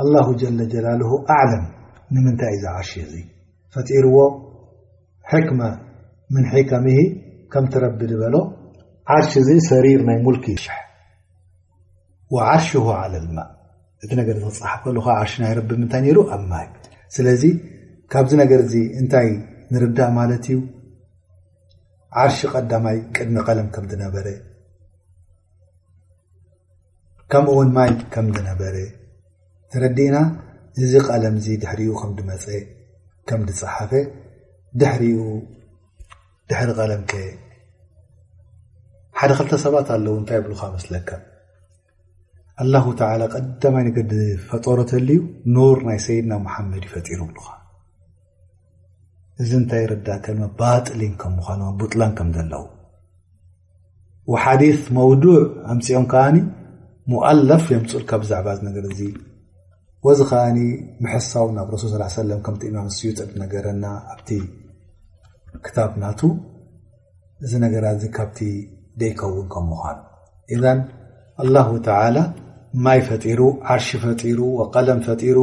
ኣላሁ ጀለ ጀላልሁ ኣዕለም ንምንታይ እዚ ዓርሺ እዚ ፈጢርዎ ሕክመ ምን ሕከምሂ ከምቲ ረቢ ዝበሎ ዓርሺ እዚ ሰሪር ናይ ሙልክ ይሽሕ ወዓርሽሁ ዓለ ልማእ እቲ ነገር ዝፅሓፍ ከሉ ከ ዓርሺ ናይ ረቢ ምንታይ ነይሩ ኣብ ማይ ስለዚ ካብዚ ነገር እዚ እንታይ ንርዳእ ማለት እዩ ዓርሺ ቀዳማይ ቅድሚ ቀለም ከም ዝነበረ ከምኡውን ማይ ከም ድነበረ ተረዲእና እዚ ቀለም እዚ ድሕሪኡ ከም ድመፀ ከም ድፀሓፈ ድሕሪኡ ድሕሪ ቀለም ከ ሓደ ክልተ ሰባት ኣለዉ እንታይ ብሉካ መስለካ ኣላሁ ተላ ቀዳማይ ነገድ ፈጠሮ ተልዩ ኑር ናይ ሰይድና መሓመድ ይፈጢሩ ብሉካ እዚ እንታይ ረዳእ ከ ባጥሊን ከም ምኳኑ ቡጥላን ከም ዘለዉ ወሓዲት መውዱዕ ኣምፂኦም ከዓ ሙኣለፍ የምፅልካ ብዛዕባ ዚ ነገር እዚ ወዚ ከዓ ምሕሳው ናብ ረሱል ስ ሰለም ከምቲ እማም ስዩጥ ነገረና ኣብቲ ክታብ ናቱ እዚ ነገራት እዚ ካብቲ ደይከውን ከም ምኳኑ እዘን ኣላሁ ተላ ማይ ፈጢሩ ዓርሺ ፈጢሩ ወቀለም ፈጢሩ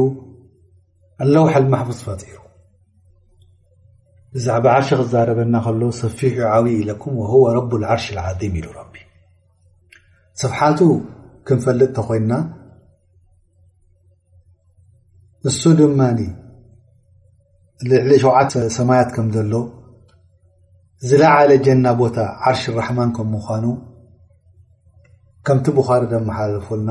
ኣለውሓል ማሕፉዝ ፈጢሩ ብዛዕባ ዓርሺ ክዛረበና ከሎ ሰፊሑ ዓብዪ ኢለኩም ወህወ ረቡ ዓርሽ ዓም ኢሉ ረቢ ስፍሓቱ ክንፈልጥ ተኮይንና ንሱ ድማ ልዕሊ ሸውዓተ ሰማያት ከም ዘሎ ዝለዓለ ጀና ቦታ ዓርሽ ራሕማን ከም ምኳኑ ከምቲ ብዃሪ ዘመሓላለፉልና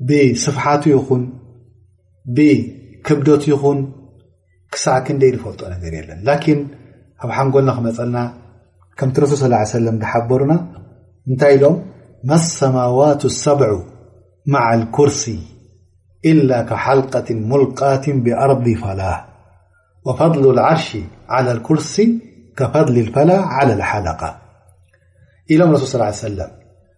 ብስፍሓቱ ይኹን ብክብደቱ ይኹን ክሳዕ ክንደይ ዝፈልጦ ነገር የለን ላኪን ኣብ ሓንጎልና ክመፀልና ከምቲ ረሱል ስ ሰለም ዝሓበሩና እንታይ ኢሎም ማሰማዋት ሰብዑ ማዓ ልኩርሲ ኢላ ሓልቀት ሙልቃት ብኣርض ፈላህ ወፈضሉ ዓርሺ ዓላ ኩርሲ ከፈضሊ ፈላህ ዓላ ሓለቃ ኢሎም ረሱል ስ ሰለም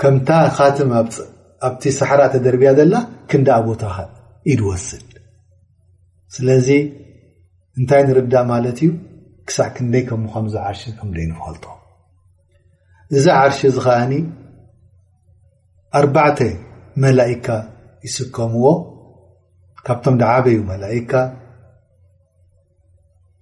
ከምታ ካትም ኣብቲ ሳሕራ ተደርብያ ዘላ ክንዳ ቦታ ኢድ ወስድ ስለዚ እንታይ ንርዳእ ማለት እዩ ክሳዕ ክንደይ ከም ምዃኑ ዚ ዓርሺ ከምደይ ንፈልጦ እዚ ዓርሺ እዚ ከዓኒ ኣርባዕተ መላእካ ይስከምዎ ካብቶም ድዓበዩ መላእካ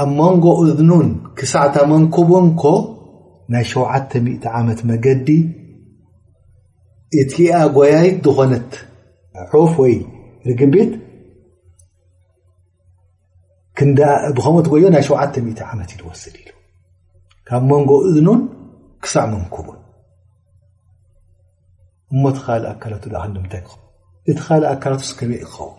ኣብ መንጎ እዝኑን ክሳዕታ መንኩቡን ኮ ናይ ሸውዓተ ሚእቲ ዓመት መገዲ እቲኣ ጎያይት ዝኾነት ሑፍ ወይ ርግቢት ብከምኡ ትጎዮ ናይ ሸውዓተ ሚእቲ ዓመት እዩ ትወስድ ኢሉ ካብ መንጎ እዝኑን ክሳዕ መንኩቡን እሞ እቲ ካልእ ኣካላቱ ዶ ክንዲ ምንታይ ክኸውን እቲ ካልእ ኣካላቱስ ከመይ ክኸውን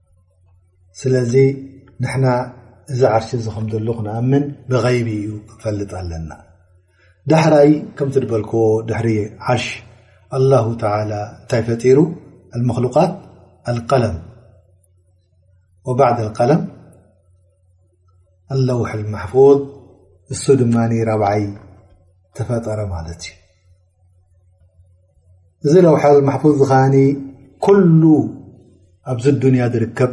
ስለዚ ንሕና እዚ ዓርሲ እዚ ከም ዘሉ ክንኣምን ብغይቢ እዩ ክንፈልጥ ኣለና ዳሕራይ ከምቲ ድበልክዎ ድሕሪ ዓርሽ ኣላه ተላ እንታይ ፈጢሩ ኣልመክሉቃት ኣልቀለም ወባዕድ ቀለም ኣለውሕ ልማሕፉظ እሱ ድማ ራብዓይ ተፈጠረ ማለት እዩ እዚ ለውሓል ማሕፉዝ ዝኸኒ ኩሉ ኣብዚ ዱንያ ዝርከብ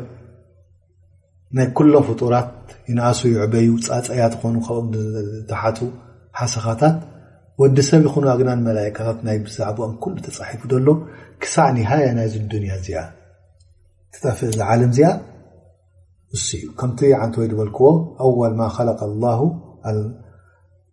ናይ ኩሎም ፍጡራት ይንኣሱ ይዕበዩ ፃፀያ ትኾኑ ካብኦም ተሓቱ ሓሰኻታት ወዲ ሰብ ይኹኑ ኣግናን መላይካታት ናይ ብዛዕባኦም ኩሉ ተፃሒፉ ዘሎ ክሳዕ ኒሃያ ናይዚ ዱንያ እዚኣ ትጠፍእ ዚ ዓለም እዚኣ እሱ እዩ ከምቲ ዓንተ ወይ ዝበልክዎ ኣወል ማ ኸለቀ ላሁ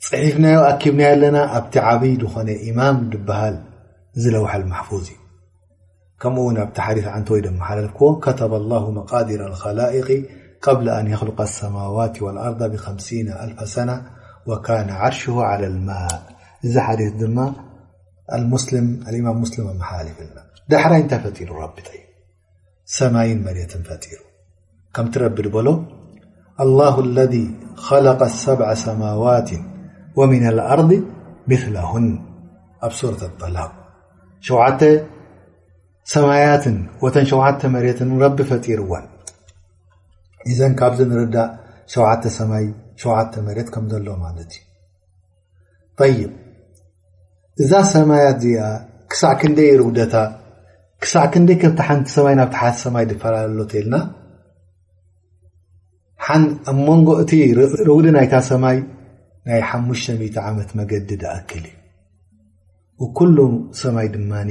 صحفن أكبن ن بت عبي ن إمام بهل لوح لمحفوظ كم نبت حث عن محللفك كتب الله مقادر الخلائق قبل أن يخلق السماوات والأرض بسألف سنة وكان عرشه على الماء ذ حدث الإمام مسلم محللف ا دحري نت فلرب ሰማይን መሬትን ፈጢሩ ከምቲ ረቢ ድበሎ ኣላሁ ለذ ኸለቀ ሰብዓ ሰማዋት ወምና ኣርض ምثላሁን ኣብ ሱረት ኣጠላቅ ሸውዓተ ሰማያትን ወተን ሸውዓተ መሬትን ረቢ ፈጢርዎን እዘን ካብዚ ንርዳእ ሸውዓተ ሰማይ ሸውዓተ መሬት ከም ዘሎ ማለት እዩ ጠይብ እዛ ሰማያት እዚኣ ክሳዕ ክንደይ ርጉደታ ክሳዕ ክንደይ ከብቲ ሓንቲ ሰማይ ናብቲ ሓቲ ሰማይ ዝፈላለሎ ተልና ሓን ኣብ መንጎ እቲ ርጉዲ ናይታ ሰማይ ናይ ሓሙሽተ ዓመት መገዲ ድኣክል እዩ ኩሉ ሰማይ ድማኒ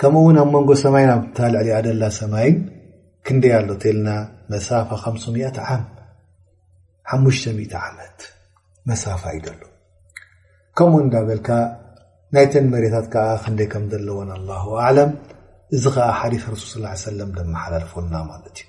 ከምኡ ውን ኣብ መንጎ ሰማይን ኣብታ ልዕሊኣ ደላ ሰማይን ክንደይ ኣሎ ተልና መሳፋ ከምሱ ሚት ዓም ሓሙሽተ ሚት ዓመት መሳፋ እዩ ደሎ ከምኡ እንዳበልካ ናይተን መሬታት ከዓ ክንደይ ከም ዘለዎን ኣላሁ ኣለም እዚ ከዓ ሓዲስ ረሱል ስ ሰለም ደመሓላልፎና ማለት እዩ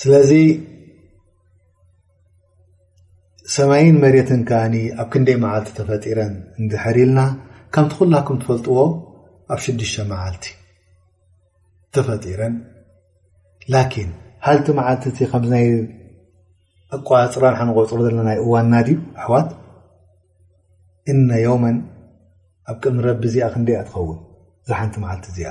ስለዚ ሰማይን መሬትን ከኣ ኣብ ክንደይ መዓልቲ ተፈጢረን እንድሕር ኢልና ከምቲ ኩላኩም ትፈልጥዎ ኣብ ሽዱሽተ መዓልቲ ተፈጢረን ላኪን ሃልቲ መዓልቲ እቲ ከምናይ ኣቋፅራ ንሓንቆፅሮ ዘለና ይ እዋንና ድዩ ኣሕዋት እነ ዮመን ኣብ ቅድሚ ረቢ እዚኣ ክንደይ እያ ትኸውን ዝሓንቲ መዓልቲ እዚኣ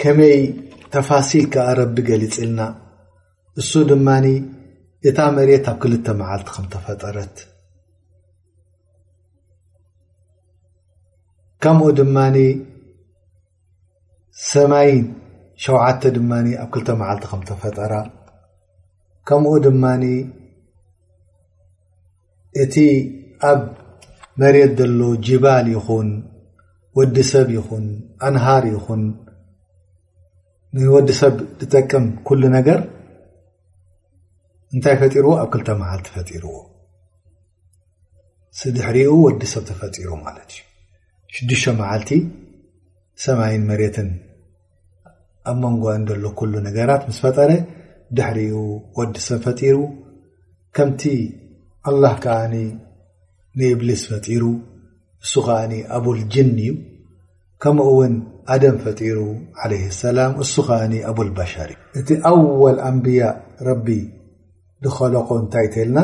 ከመይ ተፋሲል ከኣ ረቢ ገሊጽልና እሱ ድማ እታ መሬት ኣብ ክልተ መዓልቲ ከም ተፈጠረት ከምኡ ድማ ሰማይን ሸውዓተ ድማ ኣብ ክልተ መዓልቲ ከም ተፈጠራ ከምኡ ድማ እቲ ኣብ መሬት ዘሎ ጅባል ይኹን ወዲ ሰብ ይኹን ኣንሃር ይኹን ንወዲ ሰብ ዝጠቅም ኩሉ ነገር እንታይ ፈጢርዎ ኣብ ክልተ መዓልቲ ፈጢርዎ ስድሕሪኡ ወዲ ሰብ ተፈጢሩ ማለት እዩ ሽዱሽተ መዓልቲ ሰማይን መሬትን ኣብ መንጎኣን ዘሎ ኩሉ ነገራት ምስ ፈጠረ ድሕሪኡ ወዲ ሰብ ፈጢሩ ከምቲ ኣላህ ከዓ ንእብሊስ ፈጢሩ እሱ ከዓ ኣቡልጅን እዩ ከምኡ ውን ኣደም ፈጢሩ ዓለ ሰላም እሱ ከዓ ኣቡልበሸር እዩ እቲ ኣወል ኣንብያ ረቢ ዝኸለቆ እንታይ ተልና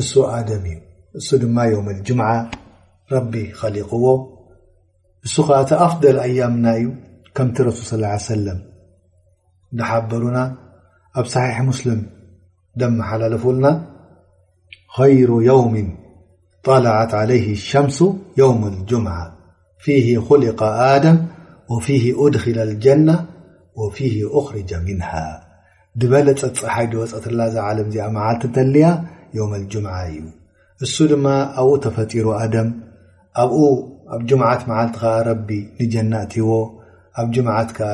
እሱ ኣደም እዩ እሱ ድማ ዮም ልጅምዓ ረቢ ኸሊቅዎ እس ቲ أفضل أያامና እዩ ከምቲ رسل صلى ا عيه سلم حበሩና ኣብ صحح مسلም ደمሓللفና خير يوم طلعت عليه الشمس يوم الجمع فيه خلق دم وفيه أድخل الجنة وفيه أخرج منها دበለ عለ ዚ عል يوم الجمع እዩ እሱ ድማ ኣብኡ ተፈጢሩ ኣደም ኣብኡ ኣብ ጅምዓት መዓልቲ ከኣ ረቢ ንጀና እትዎ ኣብ ጅምዓት ከኣ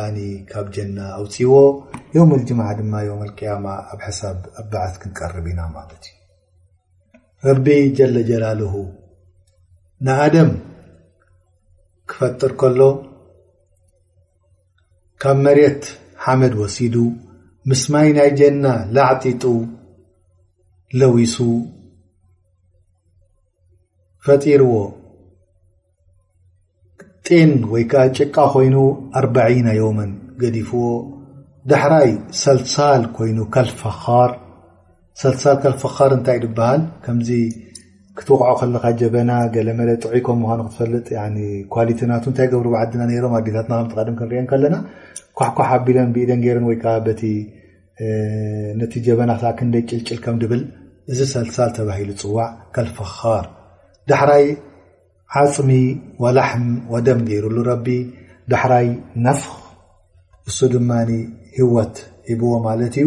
ካብ ጀና ኣውፅዎ ዮም ልጅምዓ ድማ ዮም ኣልቅያማ ኣብ ሕሳብ ኣብ በዓት ክንቀርብ ኢና ማለት እዩ ረቢ ጀለ ጀላልሁ ንኣደም ክፈጥር ከሎ ካብ መሬት ሓመድ ወሲዱ ምስ ማይ ናይ ጀና ላዕጢጡ ለዊሱ ፈጢርዎ ጤን ወይ ከዓ ጭቃ ኮይኑ ኣርባዒና ዮመን ገዲፍዎ ዳሕራይ ሰልሳል ኮይኑ ከልፈኻር ሰልሳል ተልፈኻር እንታይ ድበሃል ከምዚ ክትወቕዖ ከለኻ ጀበና ገለመለ ጥዑይ ከም ምዃኑ ክትፈልጥ ኳሊቲ ናቱ እንታይ ገብሩ ብዓድና ነይሮም ኣዴታትና ከምትቐድም ክንሪኦን ከለና ኳሕኳሕ ኣቢለን ብኢደን ገይረን ወይ ከዓ በቲ ነቲ ጀበና ክሳዕ ክንደይ ጭልጭል ከም ድብል እዚ ሰልሳል ተባሂሉ ፅዋዕ ከልፈኻር ዳሕራይ ዓፅሚ ወላሕም ወደም ገይሩሉ ረቢ ዳሕራይ ነፍኽ እሱ ድማ ህወት ሂብዎ ማለት እዩ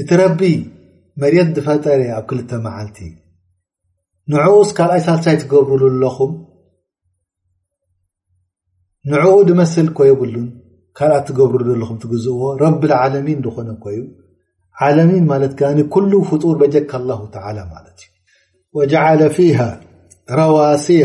እቲ ረቢ መሬት ዝፈጠረ ኣብ ክልተ መዓልቲ ንዕኡስ ካልኣይ ሳልሳይ ትገብርሉ ኣለኹም ንዕኡ ዝመስል ኮ የብሉን ካልኣ ትገብርሉ ኣለኹም ትግዝእዎ ረቢ ዓለሚን ዝኾነ ኮዩ ዓለሚን ማለት ከኣ ኩሉ ፍጡር በጀካ ላሁ ተላ ማለት እዩ ወጀዓለ ፊሃ ረዋስያ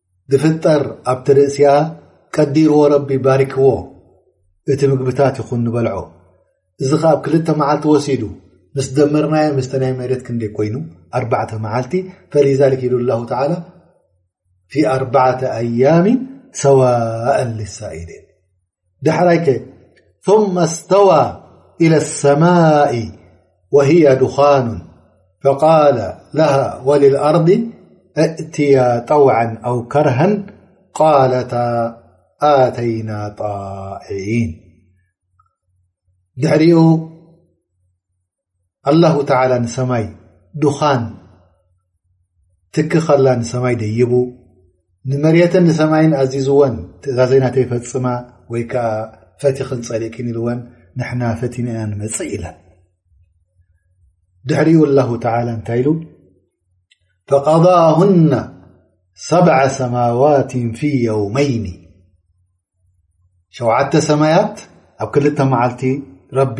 ዝፍጠር ኣብቲ ርእሲኣ ቀዲርዎ ረቢ ባሪክዎ እቲ ምግብታት ይኹን ንበልዖ እዚ ከ ኣብ ክልተ መዓልቲ ወሲዱ ምስ ደመርናዮ ምስተ ናይ መሬት ክንደይ ኮይኑ ኣርባዕተ መዓልቲ ፈሊዛሊክ ኢሉ ላሁ ተላ ፊ ኣርባዓተ ኣያሚ ሰዋእን ልሳኢልን دحريك ثم استوى إلى السماء وهي دخان فقال لها وللأرض ائتيا طوعا أو كرها قالتا آتينا طائعين دعريق ኣላሁ ተላ ንሰማይ ዱኻን ትክ ኸላ ንሰማይ ደይቡ ንመርትን ንሰማይን ኣዚዝወን ትእዛዘይ ናተ ይፈፅማ ወይ ከዓ ፈቲኽን ፀሊእክን ኢልወን ንሕና ፈቲና ኢና ንመፅእ ኢለ ድሕሪኡ ላሁ ተላ እንታይ ኢሉ ፈቀضሁና ሰብዓ ሰማዋት ፊ የውመይኒ ሸውዓተ ሰማያት ኣብ ክልተ መዓልቲ ረቢ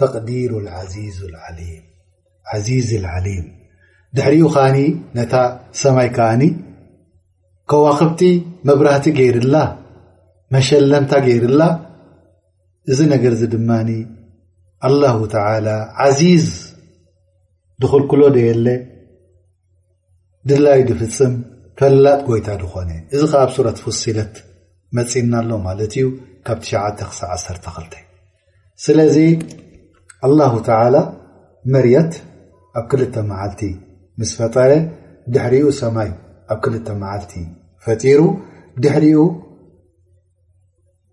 ተቅዲሩ ዓዚዙ ዓሊም ዓዚዝ ዓሊም ድሕሪኡ ከዓኒ ነታ ሰማይ ከዓኒ ከዋኽብቲ መብራህቲ ገይርላ መሸለምታ ገይርላ እዚ ነገር እዚ ድማ ኣላሁ ተላ ዓዚዝ ድኽልክሎ ዶ የለ ድላይ ድፍጽም ፈላጥ ጎይታ ድኾነ እዚ ከ ኣብ ሱረት ፍሲለት መጺእና ኣሎ ማለት እዩ ካብ ትሸዓተ ክሳዕ ዓሰርተ ክልተ ስለዚ ኣላሁ ተዓላ መርት ኣብ ክልተ መዓልቲ ምስ ፈጠረ ድሕሪኡ ሰማይ ኣብ ክልተ መዓልቲ ፈጢሩ ድሕሪኡ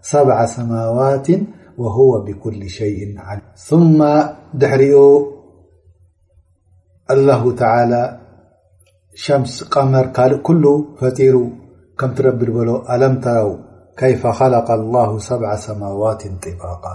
سبع سماوات وهو بكل شيء عل ثم دحر الله تعالى شمس قمر كل فير كترب ل ألمت كيف خلق الله سبع سماوات اطباقة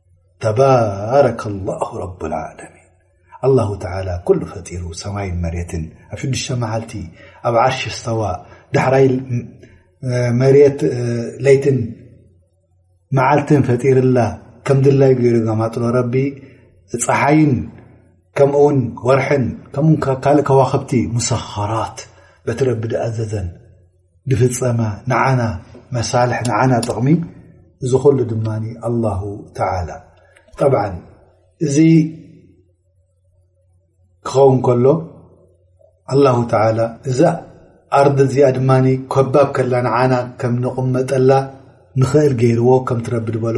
ተባረከ ላሁ ረብልዓለሚን ኣላሁ ተላ ኩሉ ፈጢሩ ሰማይን መሬትን ኣብ ሽዱሽተ መዓልቲ ኣብ ዓርሽ ስተዋ ዳሕራይ መሬት ለይትን መዓልትን ፈጢርላ ከም ድላይ ገይሩ ገማጥሎ ረቢ ፀሓይን ከምኡውን ወርሕን ከምኡ ካልእ ከዋክብቲ ሙሰኸራት በቲ ረቢ ድኣዘዘን ድፍፀማ ንዓና መሳልሕ ንዓና ጥቕሚ እዚ ኹሉ ድማ ኣላሁ ተላ ጠብዓ እዚ ክኸውን ከሎ ኣላሁ ተላ እዛ ኣርዲ እዚኣ ድማ ከባብ ከላ ንዓና ከም ንቕመጠላ ንኽእል ገይርዎ ከምትረብድበሎ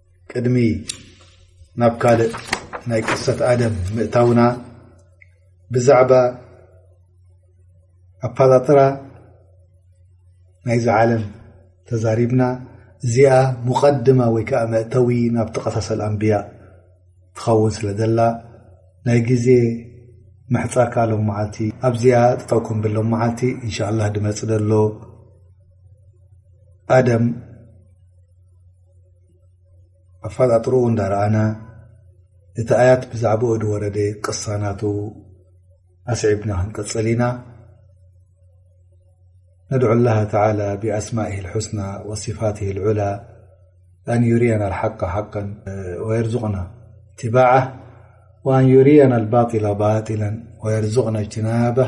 ቅድሚ ናብ ካልእ ናይ ቅሰት ኣደም ምእታውና ብዛዕባ ኣፓጣጥራ ናይዚ ዓለም ተዛሪብና እዚኣ ሙቀድማ ወይ ከዓ መእተዊ ናብ ተቀሳሰል ኣንብያ ትኸውን ስለ ዘላ ናይ ግዜ መሕፃርካ ሎ መዓልቲ ኣብዚኣ ጠጠውኩም ብሎ መዓልቲ እንሻ ላ ድመፅ ደሎ ኣደም ኣ ፋጣጥሩኡ እንዳረኣና لت آيات بزعبق وردي قصنت أسعبنا هنقلنا ندعو الله تعالى بأسمائه الحسنى وصفاته العلى أن يرينا الحق حقا ويرزقنا اتباعة وأن يرينا الباطل باطلا ويرزقنا اجتنابة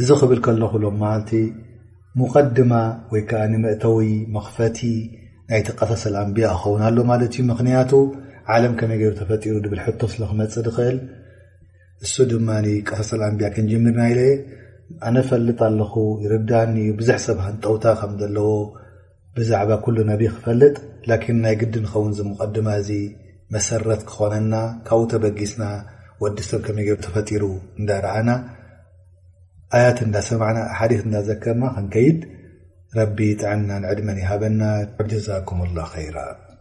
እዚ ክብል ከለኹ ሎም መዓልቲ ሙቀድማ ወይ ከዓ ንመእተዊ መኽፈቲ ናይቲ ቀሰሰል ኣንቢያ ክኸውን ኣሎ ማለት እዩ ምክንያቱ ዓለም ከመይ ገይሩ ተፈጢሩ ድብል ሕቶ ስለ ክመፅእ ድኽእል እሱ ድማ ቀሰሰል ኣንቢያ ክንጅምር ናይለ ኣነፈልጥ ኣለኹ ይርዳኒ እዩ ብዙሕ ሰብ ሃንጠውታ ከም ዘለዎ ብዛዕባ ኩሉ ነቢ ክፈልጥ ላኪን ናይ ግድን ክኸውን እዚ ሙቀድማ እዚ መሰረት ክኾነና ካብኡ ተበጊስና ወዲ ሰብ ከመይ ገይሩ ተፈጢሩ እንዳረኣና ኣያት እንዳሰማዕና ኣሓዲት እንዳዘከርና ክንከይድ ረቢ ጥዕናን ዕድመን ይሃበና ጀዛኩም ላ ኸይራ